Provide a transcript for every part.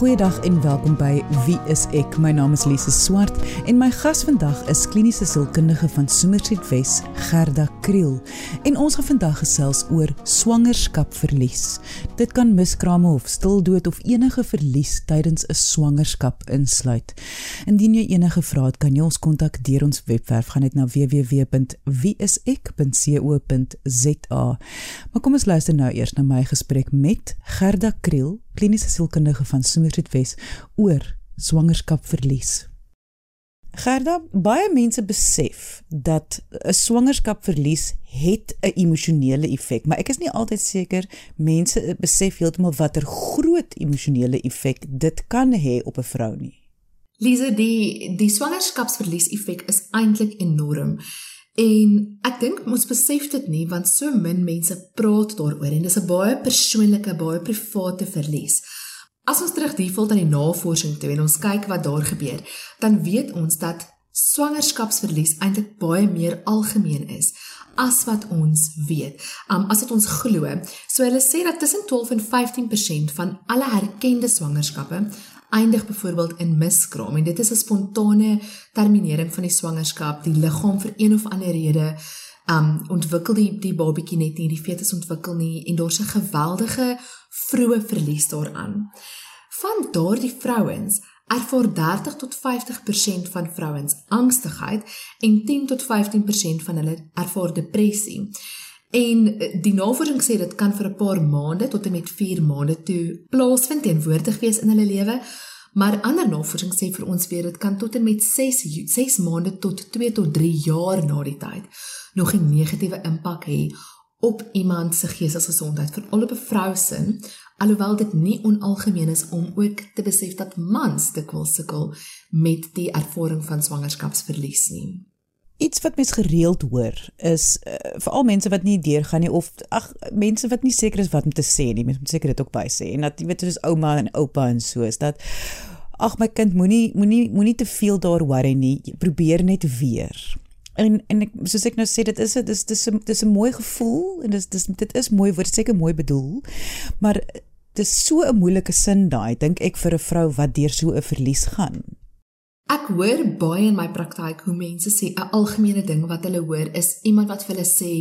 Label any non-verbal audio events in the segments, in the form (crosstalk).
Goeiedag en welkom by Wie is ek? My naam is Lise Swart en my gas vandag is kliniese sielkundige van Somerset Wes, Gerda Kriel. En ons gaan vandag gesels oor swangerskapverlies. Dit kan miskrame of stildood of enige verlies tydens 'n swangerskap insluit. Indien jy enige vrae het, kan jy ons kontak deur ons webwerf gaan net na www.wieisek.co.za. Maar kom ons luister nou eers na my gesprek met Gerda Kriel kliniese sielkundige van Somerset Wes oor swangerskapverlies. Gerda, baie mense besef dat 'n swangerskapverlies het 'n emosionele effek, maar ek is nie altyd seker mense besef heeltemal watter groot emosionele effek dit kan hê op 'n vrou nie. Lise, die die swangerskapsverlies effek is eintlik enorm. En ek dink ons besef dit nie want so min mense praat daaroor en dis 'n baie persoonlike, baie private verlies. As ons terug default aan die navorsing toe en ons kyk wat daar gebeur, dan weet ons dat swangerskapsverlies eintlik baie meer algemeen is as wat ons weet. Um as dit ons glo. So hulle sê dat tussen 12 en 15% van alle herkende swangerskappe eindig byvoorbeeld in miskraam en dit is 'n spontane terminering van die swangerskap. Die liggaam vir een of ander rede um ontwikkel die die babatjie net nie, die fetus ontwikkel nie en daar's 'n geweldige vroeë verlies daaraan. Van daardie vrouens ervaar 30 tot 50% van vrouens angstigheid en 10 tot 15% van hulle ervaar depressie. En eh, die navorsing sê dit kan vir 'n paar maande tot en met 4 maande toe plaasvind teenwoordig wees in hulle lewe. Maar ander navorsing sê vir ons weer dit kan tot en met 6 6 maande tot 2 tot 3 jaar na die tyd nog 'n negatiewe impak hê op iemand se geestesgesondheid, veral op 'n vrou se, alhoewel dit nie onalgemeen is om ook te besef dat mans dikwels sukkel met die ervaring van swangerskapsverlies nie. Iets wat mens gereeld hoor is uh, veral mense wat nie deurgaan nie of ag mense wat nie seker is wat om te sê nie. Mense moet seker dit ook by sê. En dat jy weet soos ouma en oupa en so is dat ag my kind moenie moenie moenie te veel daar worry nie. Probeer net weer. En en ek soos ek nou sê dit is dit is dis 'n dis 'n mooi gevoel en dis dis dit is mooi word seker mooi bedoel. Maar dis so 'n moeilike sin daai dink ek vir 'n vrou wat deur so 'n verlies gaan. Ek hoor baie in my praktyk hoe mense sê 'n algemene ding wat hulle hoor is iemand wat vir hulle sê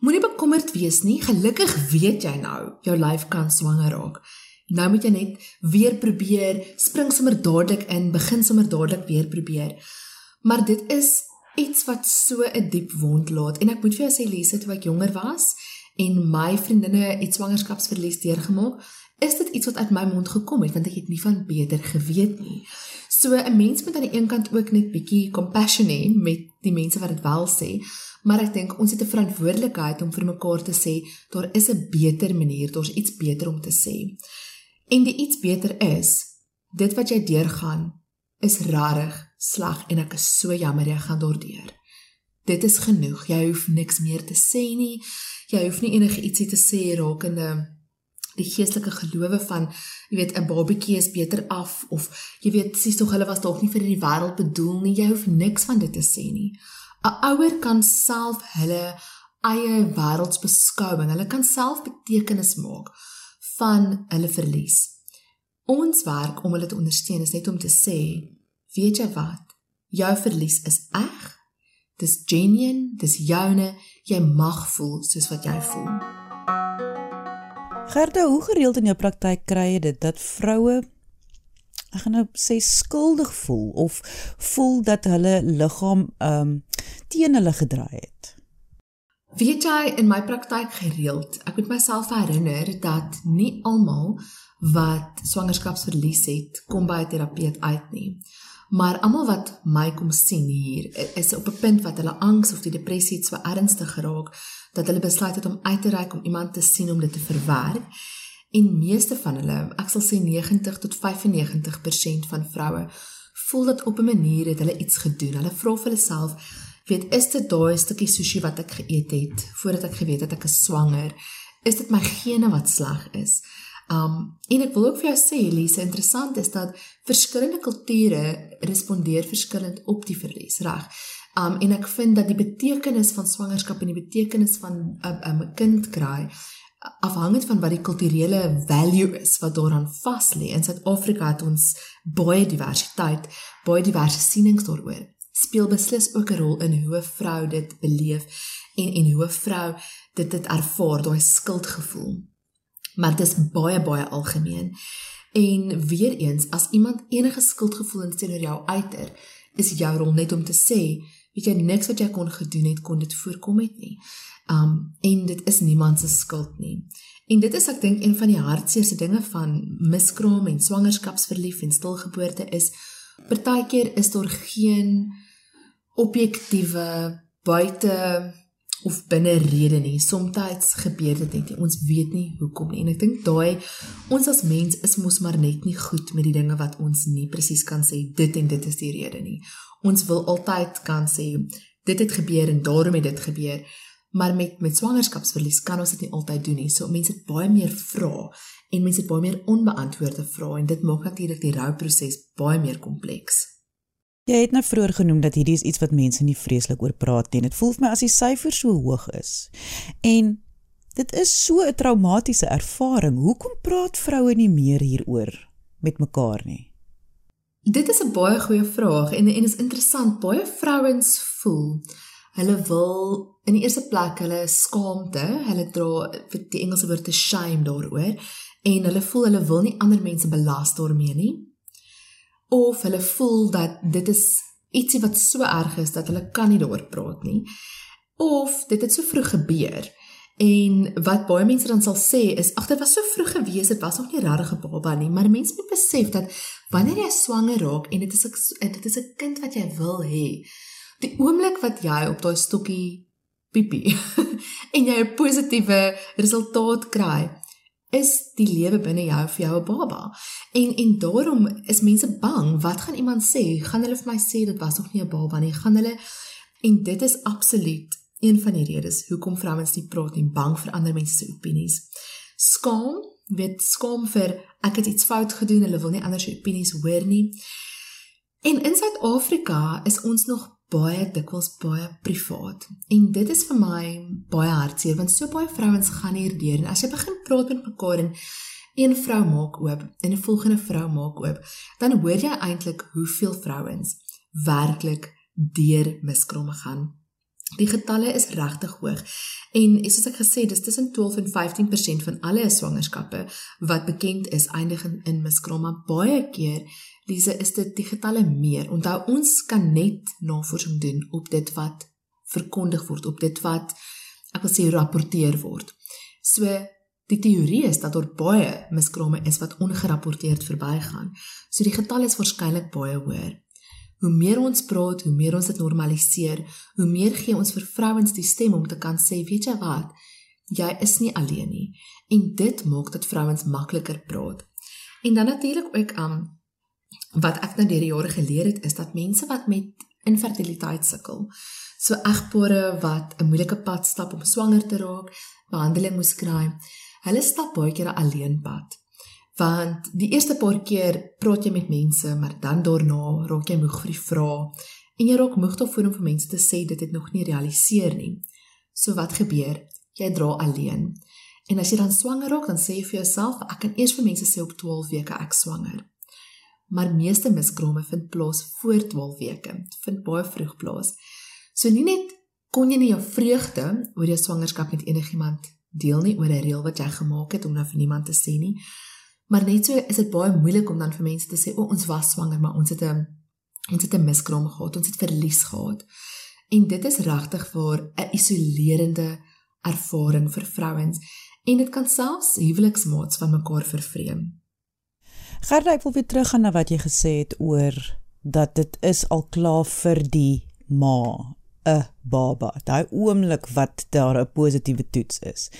moenie bekommerd wees nie, gelukkig weet jy nou jou lyf kan swanger raak. Nou moet jy net weer probeer, spring sommer dadelik in, begin sommer dadelik weer probeer. Maar dit is iets wat so 'n diep wond laat en ek moet vir jou sê Lise toe ek jonger was en my vriendinne het swangerskapsverlies deurgemaak, is dit iets wat uit my mond gekom het want ek het nie van beter geweet nie. So 'n mens moet aan die een kant ook net bietjie compassion hê met die mense wat dit wel sê, maar ek dink ons het 'n verantwoordelikheid om vir mekaar te sê daar is 'n beter manier, daar's iets beter om te sê. En die iets beter is, dit wat jy deurgaan is rarig sleg en ek is so jammer jy gaan daardeur. Dit is genoeg. Jy hoef niks meer te sê nie. Jy hoef nie enige ietsie te sê rakende die geestelike gelowe van jy weet 'n babatjie is beter af of jy weet sies tog hulle was dalk nie vir die wêreld bedoel nie jy hoef niks van dit te sê nie. 'n ouer kan self hulle eie wêreldsbeskouing hulle kan self betekenis maak van hulle verlies. Ons werk om hulle te ondersteun is net om te sê weet jy wat jou verlies is eg dis genuine dis joune jy mag voel soos wat jy voel Gerda, hoe gereeld in jou praktyk kry jy dit dat vroue ek gaan nou sê skuldig voel of voel dat hulle liggaam ehm um, teen hulle gedraai het? Weet jy in my praktyk gereeld, ek moet myself herinner dat nie almal wat swangerskapsverlies het, kom by 'n terapeut uit nie. Maar almal wat my kom sien hier, is op 'n punt wat hulle angs of die depressie so ernstig geraak dat hulle besluit het om uit te reik om iemand te sien om dit te verwerk. En meeste van hulle, ek sal sê 90 tot 95% van vroue voel dat op 'n manier het hulle iets gedoen. Hulle vra vir hulle self, weet, is dit daai stukkie sushi wat ek geëet het voordat ek geweet het ek is swanger? Is dit my gene wat sleg is? Um en ek wil ook vir jou sê, Elise, interessant is dat verskillende kulture respondeer verskillend op die verlies, reg? Um en ek vind dat die betekenis van swangerskap en die betekenis van 'n um, 'n kind kry afhangend van wat die kulturele value is wat daaraan vas lê. In Suid-Afrika het ons baie diversiteit, baie diverse sienings daaroor. Speel beslis ook 'n rol in hoe 'n vrou dit beleef en en hoe 'n vrou dit dit ervaar, daai skuldgevoel. Maar dit is baie baie algemeen. En weer eens, as iemand enige skuldgevoelens teenoor jou uiter, is jou rol net om te sê, weet jy niks wat jy kon gedoen het kon dit voorkom het nie. Um en dit is niemand se skuld nie. En dit is ek dink een van die hartseerste dinge van miskraam en swangerskapsverlief en stilgeboorte is partykeer is daar geen objektiewe buite of binne rede nie. Somstyds gebeur dit net nie. Ons weet nie hoekom nie. En ek dink daai ons as mens is mos maar net nie goed met die dinge wat ons nie presies kan sê dit en dit is die rede nie. Ons wil altyd kan sê dit het gebeur en daarom het dit gebeur. Maar met met swangerskapsverlies kan ons dit nie altyd doen nie. So mense het baie meer vrae en mense het baie meer onbeantwoorde vrae en dit maak natuurlik die rouproses baie meer kompleks. Jy het nou vroeër genoem dat hierdie is iets wat mense nie vreeslik oor praat nie. Dit voel vir my as die syfer so hoog is. En dit is so 'n traumatiese ervaring. Hoekom praat vroue nie meer hieroor met mekaar nie? Dit is 'n baie goeie vraag en en is interessant. Baie vrouens voel hulle wil in die eerste plek hulle skaamte, hulle dra die Engelse woord te shame daaroor en hulle voel hulle wil nie ander mense belas daarmee nie of hulle voel dat dit is ietsie wat so erg is dat hulle kan nie daaroor praat nie of dit het so vroeg gebeur. En wat baie mense dan sal sê is ag dit was so vroeg gewees dit was nog nie regtig 'n baba nie. Maar mense moet besef dat wanneer jy swanger raak en dit is 'n dit is 'n kind wat jy wil hê die oomblik wat jy op daai stokkie piepie (laughs) en jy 'n positiewe resultaat kry is die lewe binne jou vir jou 'n baba. En en daarom is mense bang, wat gaan iemand sê? Gaan hulle vir my sê dit was nog nie 'n baba nie? Gaan hulle en dit is absoluut een van die redes hoekom vrouens nie praat nie, bang vir ander mense se opinies. Skaam, weet skaam vir ek het iets fout gedoen, hulle wil nie ander se opinies hoor nie. En in Suid-Afrika is ons nog baie dikwels baie privaat. En dit is vir my baie hartseer want so baie vrouens gaan hierdeur en as jy begin praat met mekaar en een vrou maak oop en 'n volgende vrou maak oop, dan hoor jy eintlik hoeveel vrouens werklik deur miskramme gaan. Die getalle is regtig hoog. En soos ek gesê, dis tussen 12 en 15% van alle swangerskappe wat bekend is eindig in miskramme. Baie keer Lise, is dit die getalle meer. Onthou ons kan net navorsing doen op dit wat verkondig word, op dit wat ek wil sê rapporteer word. So die teorie is dat daar baie miskrame is wat ongerapporteerd verbygaan. So die getal is waarskynlik baie hoër. Hoe meer ons praat, hoe meer ons dit normaliseer, hoe meer gee ons vir vrouens die stem om te kan sê, weet jy wat? Jy is nie alleen nie. En dit maak dat vrouens makliker praat. En dan natuurlik ook aan um, wat ek nou deur die jare geleer het is dat mense wat met infertiliteit sukkel, so egpare wat 'n moeilike pad stap om swanger te raak, behandeling moes kry, hulle stap baie keer 'n alleen pad. Want die eerste paar keer praat jy met mense, maar dan daarna raak jy moeg vir die vrae en jy raak moeg daarvoor om vir mense te sê dit het nog nie realiseer nie. So wat gebeur? Jy dra alleen. En as jy dan swanger raak, dan sê jy vir jouself, ek kan eers vir mense sê op 12 weke ek swanger maar meeste miskrame vind plaas voor 12 weke. Vind baie vroeg plaas. So nie net kon jy nie jou vreugde oor jou swangerskap met enigiemand deel nie oor 'n reël wat jy gemaak het om nou vir niemand te sê nie. Maar net so is dit baie moeilik om dan vir mense te sê, "O, ons was swanger, maar ons het 'n ons het 'n miskraam gehad, ons het verlies gehad." En dit is regtig vir 'n isolerende ervaring vir vrouens en dit kan selfs huweliksmaats van mekaar vervreem. Gerda, ek wil weer teruggaan na wat jy gesê het oor dat dit is al klaar vir die ma 'n baba. Daai oomblik wat daar 'n positiewe toets is.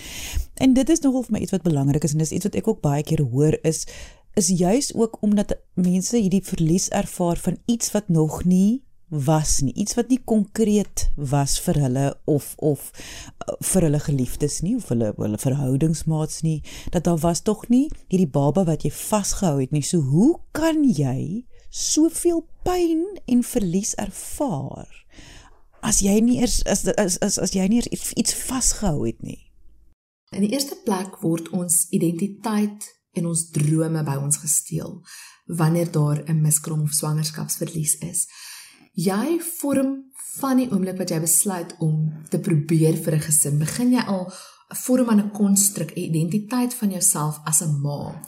En dit is nogal vir my iets wat belangrik is en dis iets wat ek ook baie keer hoor is is juis ook omdat mense hierdie verlies ervaar van iets wat nog nie was nie. Iets wat nie konkreet was vir hulle of of uh, vir hulle geliefdes nie of hulle hulle verhoudingsmaats nie dat daar was tog nie hierdie baba wat jy vasgehou het nie. So hoe kan jy soveel pyn en verlies ervaar as jy nie eers as as as, as jy nie eers iets, vasgehou het nie? In die eerste plek word ons identiteit en ons drome by ons gesteel wanneer daar 'n miskrom of swangerskapsverlies is. Jy vorm van die oomblik wat jy besluit om te probeer vir 'n gesin, begin jy al 'n vorm aan 'n konstruk, 'n identiteit van jouself as 'n ma.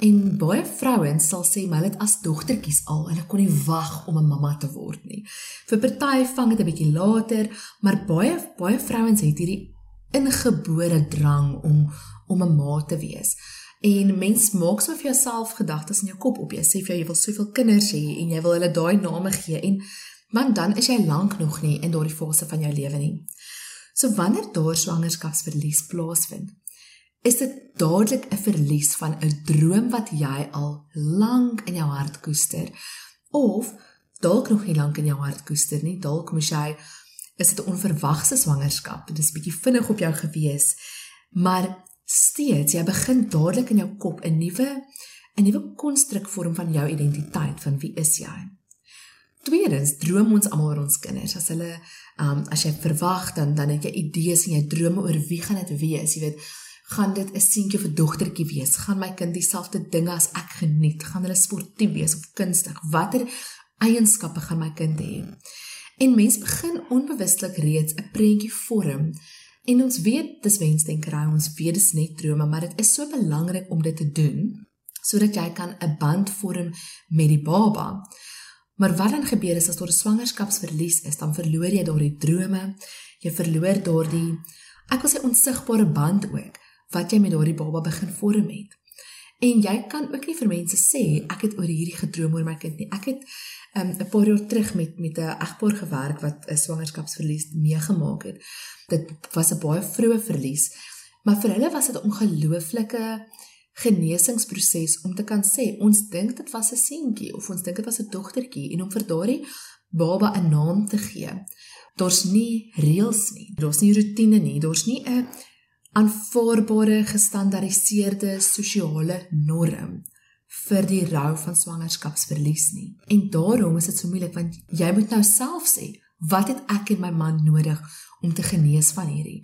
En baie vrouens sal sê maar dit as dogtertjies al, hulle kon nie wag om 'n mamma te word nie. Vir party vang dit 'n bietjie later, maar baie baie vrouens het hierdie ingebore drang om om 'n ma te wees. En mens maak so vir jouself gedagtes in jou kop op. Jy sê vir jou jy wil soveel kinders hê en jy wil hulle daai name gee en man dan is jy lank nog nie in daardie fase van jou lewe nie. So wanneer daar swangerskapsverlies plaasvind, is dit dadelik 'n verlies van 'n droom wat jy al lank in jou hart koester of dalk nog nie lank in jou hart koester nie. Dalk moes jy is dit 'n onverwagse swangerskap. Dit is bietjie vinnig op jou gewees. Maar steeds jy begin dadelik in jou kop 'n nuwe 'n nuwe konstruk vorm van jou identiteit van wie is jy? Tweedens droom ons almal oor ons kinders. As hulle um as jy verwag dan dan het jy idees en jy drome oor wie gaan dit wees, jy weet, gaan dit 'n seentjie of 'n dogtertjie wees? Gaan my kind dieselfde dinge as ek geniet? Gaan hulle sportief wees of kunstig? Watter eienskappe gaan my kind hê? En mens begin onbewustelik reeds 'n prentjie vorm En ons weet dis wensdenkery, ons weet dis net drome, maar dit is so belangrik om dit te doen sodat jy kan 'n band vorm met die baba. Maar wat dan gebeur is as daar 'n swangerskapsverlies is, dan verloor jy daardie drome, jy verloor daardie ek wil sê onsigbare band ook wat jy met daardie baba begin vorm het. En jy kan ook nie vir mense sê ek het oor hierdie gedroom oor my kind nie. Ek het um, 'n paar jaar terug met met 'n egpaar gewerk wat 'n swangerskapsverlies meegemaak het. Dit was 'n baie vroeë verlies, maar vir hulle was dit 'n ongelooflike genesingsproses om te kan sê ons dink dit was 'n seentjie of ons dink dit was 'n dogtertjie en om vir daardie baba 'n naam te gee. Daar's nie reëls nie. Daar's nie rotine nie. Daar's nie 'n aanvaarbare gestandaardiseerde sosiale norm vir die rou van swangerskapsverlies nie. En daarom is dit so moeilik want jy moet nou self sê, wat het ek en my man nodig om te genees van hierdie?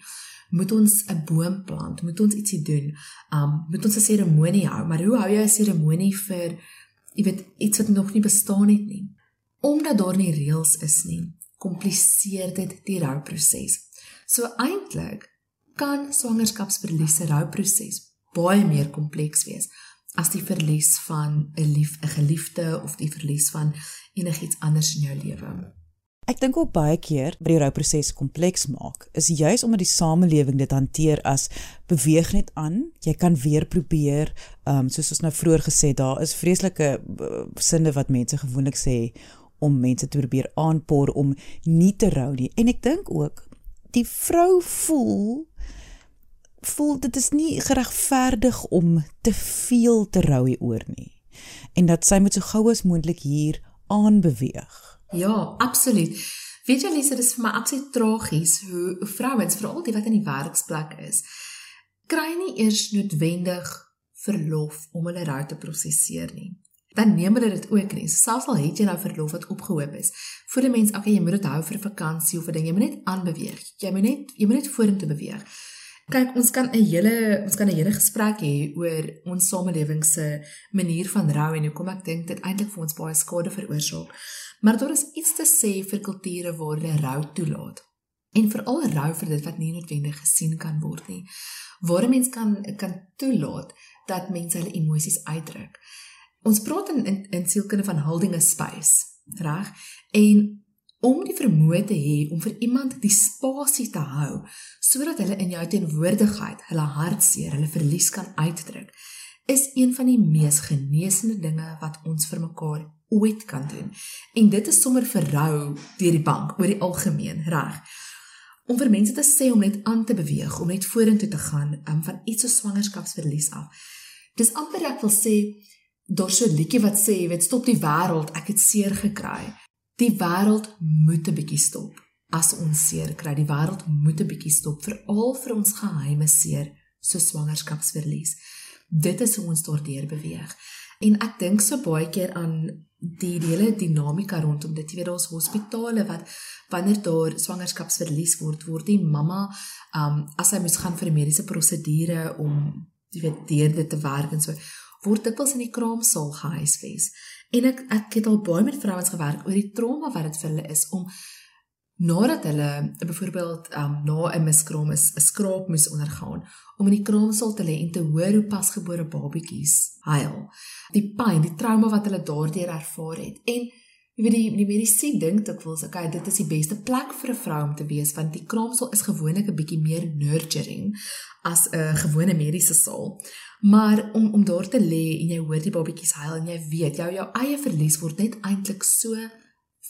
Moet ons 'n boom plant? Moet ons ietsie doen? Um moet ons 'n seremonie hou? Maar hoe hou jy 'n seremonie vir jy weet iets wat nog nie bestaan het nie? Omdat daar nie reëls is nie, kompliseer dit die rouproses. So eintlik kan swangerskapsverlies se rouproses baie meer kompleks wees as die verlies van 'n lief 'n geliefde of die verlies van enigiets anders in jou lewe. Ek dink ook baie keer by die rouproses kompleks maak, is juis omdat die samelewing dit hanteer as beweeg net aan, jy kan weer probeer, ehm um, soos ons nou vroeër gesê, daar is vreeslike uh, sinne wat mense gewoonlik sê om mense te probeer aanpoor om nie te rou nie. En ek dink ook die vrou voel voel dit is nie geregverdig om te veel te rou hieroor nie en dat sy moet so gou as moontlik hier aanbeweeg. Ja, absoluut. Weet jy Lise, dit is vir my absoluut tragies hoe, vrouens, veral die wat in die werksplek is, kry nie eers noodwendig verlof om hulle rou te prosesseer nie. Dan neem hulle dit ook nie. Selfs al het jy nou verlof wat opgehoop is, voel die mens, okay, jy moet dit hou vir 'n vakansie of 'n ding, jy moet net aanbeweeg. Jy moet net jy moet net vorentoe beweeg. Kyk, ons kan 'n hele ons kan 'n hele gesprek hê oor ons samelewing se manier van rou en hoekom ek dink dit eintlik vir ons baie skade veroorsaak. Maar daar is iets te sê vir kulture waar hulle rou toelaat. En veral rou vir dit wat nie noodwendig gesien kan word nie. Waar 'n mens kan kan toelaat dat mense hulle emosies uitdruk. Ons praat in in, in sielkunde van holding a space, reg? En om die vermoë te hê om vir iemand die spasie te hou sodat hulle in jou teenwoordigheid hulle hartseer, hulle verlies kan uitdruk, is een van die mees genesende dinge wat ons vir mekaar ooit kan doen. En dit is sommer verrou deur die bank oor die algemeen, reg? Om vir mense te sê om net aan te beweeg, om net vorentoe te gaan, um, van iets so swangerskapsverlies af. Dis amper ek wil sê daar's so 'n liedjie wat sê, weet, stop die wêreld, ek het seer gekry. Die wêreld moet 'n bietjie stop. As ons seer kry, die wêreld moet 'n bietjie stop veral vir ons geheime seer, so swangerskapsverlies. Dit is hoe ons daardeur beweeg. En ek dink so baie keer aan die hele dinamika rondom dit. Jy weet daar's hospitale wat wanneer daar swangerskapsverlies word, word die mamma um as sy moet gaan vir mediese prosedure om jy weet deur dit te werk en so word dit pas in die kraamsaal gehuisves. En ek ek het al baie met vrouens gewerk oor die trauma wat dit vir hulle is om nadat hulle byvoorbeeld um na 'n miskraam is 'n skraap moes ondergaan om in die kraamsaal te lê en te hoor hoe pasgebore babatjies huil. Die pyn, die trauma wat hulle daardeur ervaar het. En jy weet die die mediese dink dikwels, okay, dit is die beste plek vir 'n vrou om te wees want die kraamsaal is gewoonlik 'n bietjie meer nurturing as 'n gewone mediese saal. Maar om om daar te lê en jy hoor die babatjies huil en jy weet jou jou eie verlies word net eintlik so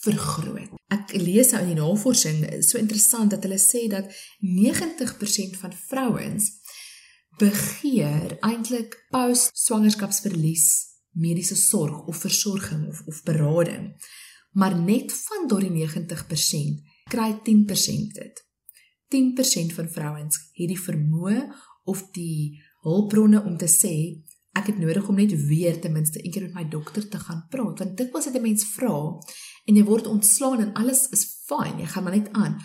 vergroot. Ek lees nou in die navorsing so interessant dat hulle sê dat 90% van vrouens begeer eintlik post-swangerskapsverlies mediese sorg of versorging of of berading. Maar net van daardie 90% kry 10% dit. 10% van vrouens het die vermoë of die hulpbronne om te sê ek het nodig om net weer ten minste een keer met my dokter te gaan praat want dit was dit 'n mens vra en jy word ontslaan en alles is fyn jy gaan maar net aan.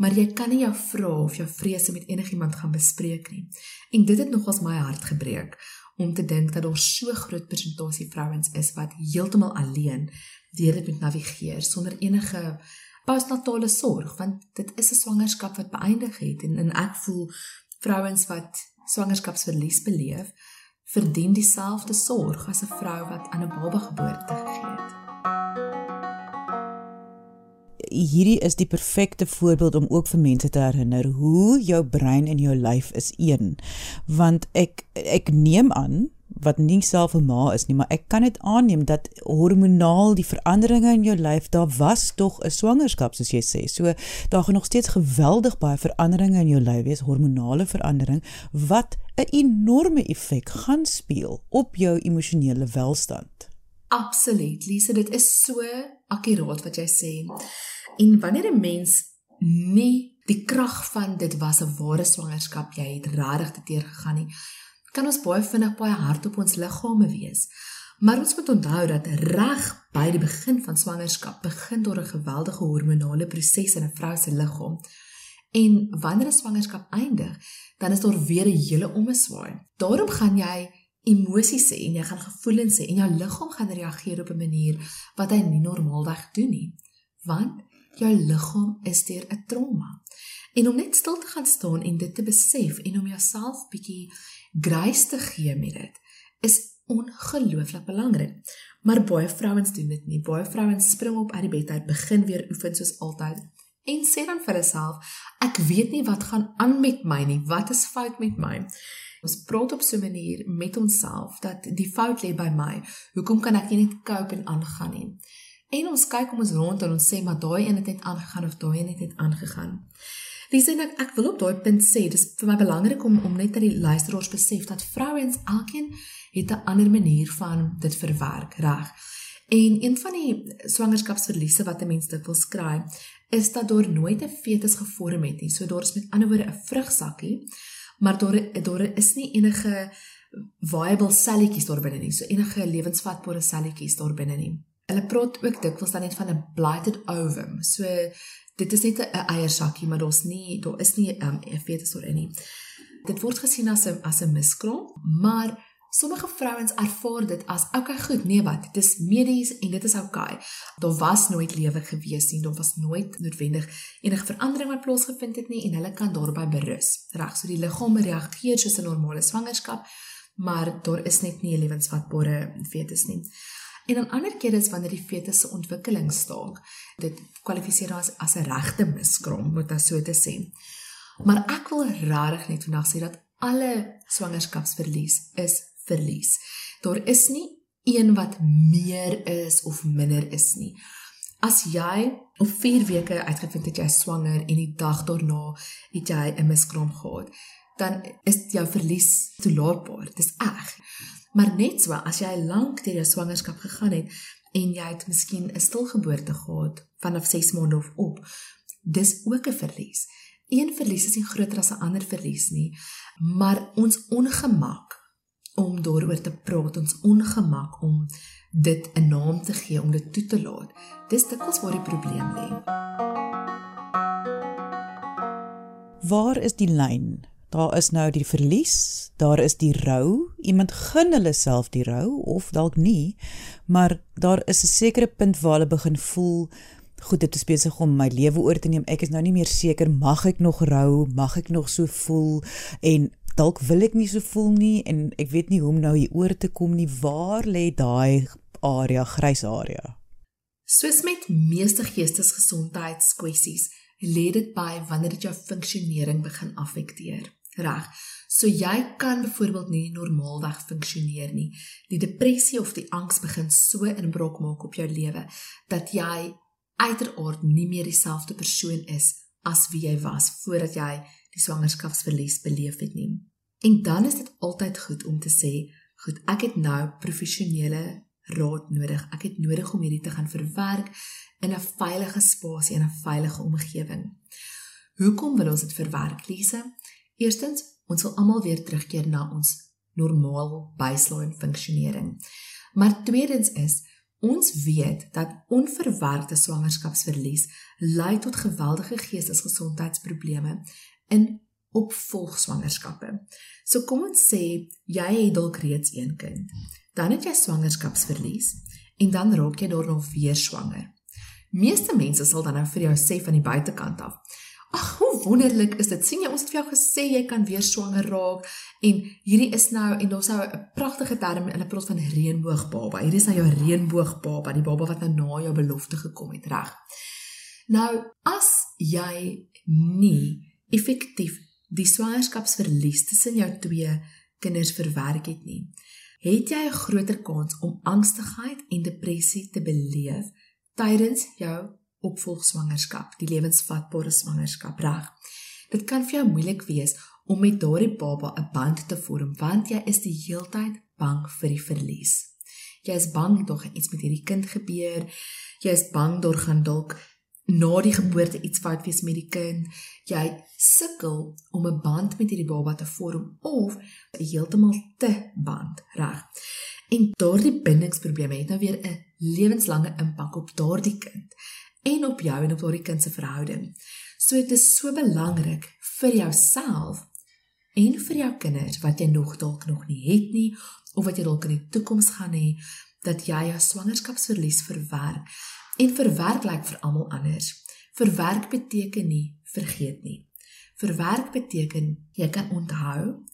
Maar jy kan nie jou vrae of jou vrese met enigiemand gaan bespreek nie. En dit het nogals my hart gebreek om te dink dat daar so groot persentasie vrouens is wat heeltemal alleen deur dit moet navigeer sonder enige postnatale sorg want dit is 'n swangerskap wat beëindig het en, en ek voel vrouens wat swangerskapsverlies beleef verdien dieselfde sorg as 'n vrou wat aan 'n baba geboorte gegee het. Hierdie is die perfekte voorbeeld om ook vir mense te herinner hoe jou brein en jou lyf is een. Want ek ek neem aan wat nie self 'n ma is nie, maar ek kan dit aanneem dat hormonaal die veranderinge in jou lyf, daar was tog 'n swangerskap soos jy sê. So daar gaan nog steeds geweldig baie veranderinge in jou lyf wees, hormonale verandering wat 'n enorme effek gaan speel op jou emosionele welstand. Absoluut. Lise, dit is so akkuraat wat jy sê. En wanneer 'n mens nie die krag van dit was 'n ware swangerskap, jy het regtig te teer gegaan nie kan ons baie vinnig baie hard op ons liggame wees. Maar ons moet onthou dat reg by die begin van swangerskap begin daar 'n geweldige hormonale proses in 'n vrou se liggaam. En wanneer 'n swangerskap eindig, dan is daar weer 'n hele omeswaai. Daarom gaan jy emosies hê en jy gaan gevoelens hê en jou liggaam gaan reageer op 'n manier wat hy nie normaalweg doen nie. Want jou liggaam is deur 'n trauma. En om net stil te gaan staan en dit te besef en om jouself bietjie grace te gee met dit is ongelooflik belangrik. Maar baie vrouens doen dit nie. Baie vrouens spring op uit die bed uit, begin weer oefen soos altyd en sê dan vir hulself, ek weet nie wat gaan aan met my nie. Wat is fout met my? Ons praat op so 'n manier met onsself dat die fout lê by my. Hoekom kan ek nie net cope en aangaan nie? En ons kyk om ons rond en ons sê maar daai een het net aangegaan of daai een het net aangegaan. Dis en ek ek wil op daai punt sê, dis vir my belangrik om om net dat die luisteraars besef dat vrouens elkeen het 'n ander manier van dit verwerk, reg? En een van die swangerskapsverliese wat 'n mens dit wil skry, is dat daar nooit 'n fetus gevorm het nie. So daar is met ander woorde 'n vrugsakkie, maar daar daar is nie enige viable selletjies daar binne nie. So enige lewensvatbare selletjies daar binne nie. Hulle praat ook dikwels dan net van 'n blighted ovum. So dit is net 'n eiersakkie, maar daar's nie daar is nie ehm, 'n um, fetus oor in nie. Dit word gesien as 'n as 'n miskraam, maar sommige vrouens ervaar dit as okay, goed, nee wat, dit is medies en dit is okay. Daar was nooit lewe gewees nie, daar was nooit noodwendig enige verandering wat plaasgevind het nie en hulle kan daarby berus. Reg, so die liggaam reageer soos 'n normale swangerskap, maar daar is net nie 'n lewensvatbare fetus nie. En dan ander kere is wanneer die fetus se ontwikkeling staak. Dit kwalifiseer as as 'n regte miskraam, moet ek so te sê. Maar ek wil regtig net vandag sê dat alle swangerskapsverlies is verlies. Daar is nie een wat meer is of minder is nie. As jy op 4 weke uitgevind het jy is swanger en die dag daarna het jy 'n miskraam gehad, dan is jou verlies toelaatbaar. Dis reg. Maar net so as jy lank deur jou swangerskap gegaan het en jy het miskien 'n stilgeboorte gehad vanaf 6 maande of op, dis ook 'n verlies. Een verlies is nie groter as 'n ander verlies nie, maar ons ongemak om daaroor te praat, ons ongemak om dit 'n naam te gee om dit toe te laat. Dis dikwels waar die probleem lê. Waar is die lyn? Daar is nou die verlies, daar is die rou. Iemand gun hulle self die rou of dalk nie, maar daar is 'n sekere punt waar hulle begin voel goed, dit is besig om my lewe oor te neem. Ek is nou nie meer seker mag ek nog rou, mag ek nog so voel en dalk wil ek nie so voel nie en ek weet nie hoe om nou hier oor te kom nie. Waar lê daai area, grys area? Soos met meeste geestesgesondheidskwessies, lê dit by wanneer dit jou funksionering begin affekteer. Reg. So jy kan byvoorbeeld nie normaalweg funksioneer nie. Die depressie of die angs begin so inbrok maak op jou lewe dat jy uiteraard nie meer dieselfde persoon is as wie jy was voordat jy die swangerskapsverlies beleef het nie. En dan is dit altyd goed om te sê, goed, ek het nou professionele raad nodig. Ek het nodig om hierdie te gaan verwerk in 'n veilige spasie en 'n veilige omgewing. Hoekom wil ons dit verwerk, Lise? Eerstens, ons wil almal weer terugkeer na ons normaal baseline funksionering. Maar tweedens is Ons weet dat onverwerkte swangerskapsverlies lei tot geweldige geestesgesondheidsprobleme in opvolgswangerskappe. So kom ons sê jy het dalk reeds een kind. Dan het jy swangerskapsverlies en dan raak jy daarna weer swanger. Meeste mense sal dan nou vir jou sê van die buitekant af: Ag, hoe wonderlik is dit. sien jy ons het vir jou gesê jy kan weer swanger raak en hierdie is nou en daar's nou 'n pragtige term in 'n praat van reënboogbaba. Hierdie is nou jou reënboogbaba, die baba wat nou na jou belofte gekom het, reg? Nou, as jy nie effektief die swangerskapsverlies tussen jou twee kinders verwerk het nie, het jy 'n groter kans om angstigheid en depressie te beleef tydens jou opvolgswangerskap, die lewensvatbare swangerskap reg. Dit kan vir jou moeilik wees om met daardie baba 'n band te vorm want jy is die heeltyd bang vir die verlies. Jy is bang tog iets met hierdie kind gebeur. Jy is bang daar gaan dalk na die geboorte iets fout wees met die kind. Jy sukkel om 'n band met hierdie baba te vorm of heeltemal te band, reg? En daardie bindingsprobleme het nou weer 'n lewenslange impak op daardie kind en op jou en op daardie kind se verhouding. So dit is so belangrik vir jouself en vir jou kinders wat jy nog dalk nog nie het nie of wat jy dalk in die toekoms gaan hê dat jy jou swangerskapsverlies verwerk en verwerk lyk vir almal anders. Verwerk beteken nie vergeet nie. Verwerk beteken jy kan onthou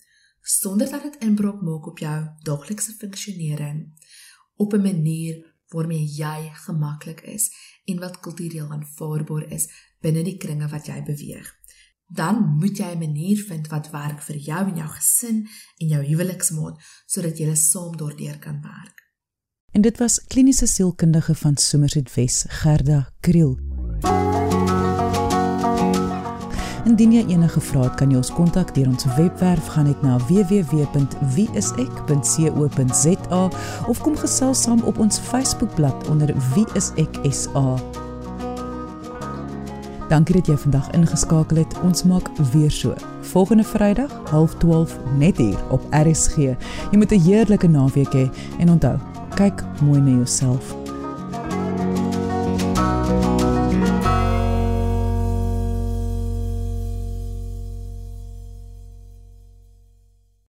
sonder dat dit inbreuk maak op jou daaglikse funksionering op 'n manier waarmee jy gemaklik is en wat kultureel aanvaarbaar is binne die kringe wat jy beweeg. Dan moet jy 'n manier vind wat werk vir jou en jou gesin en jou huweliksmaat sodat julle saam daardeur kan werk. En dit was kliniese sielkundige van Somerset Wes, Gerda Kriel. Indien jy enige vrae het, kan jy ons kontak deur ons webwerf gaan net na www.wieisek.co.za of kom gesels saam op ons Facebookblad onder wieiseksa. Dankie dat jy vandag ingeskakel het. Ons maak weer so. Volgende Vrydag, 12:30 net hier op RSG. Jy moet 'n heerlike naweek hê he, en onthou, kyk mooi na jouself.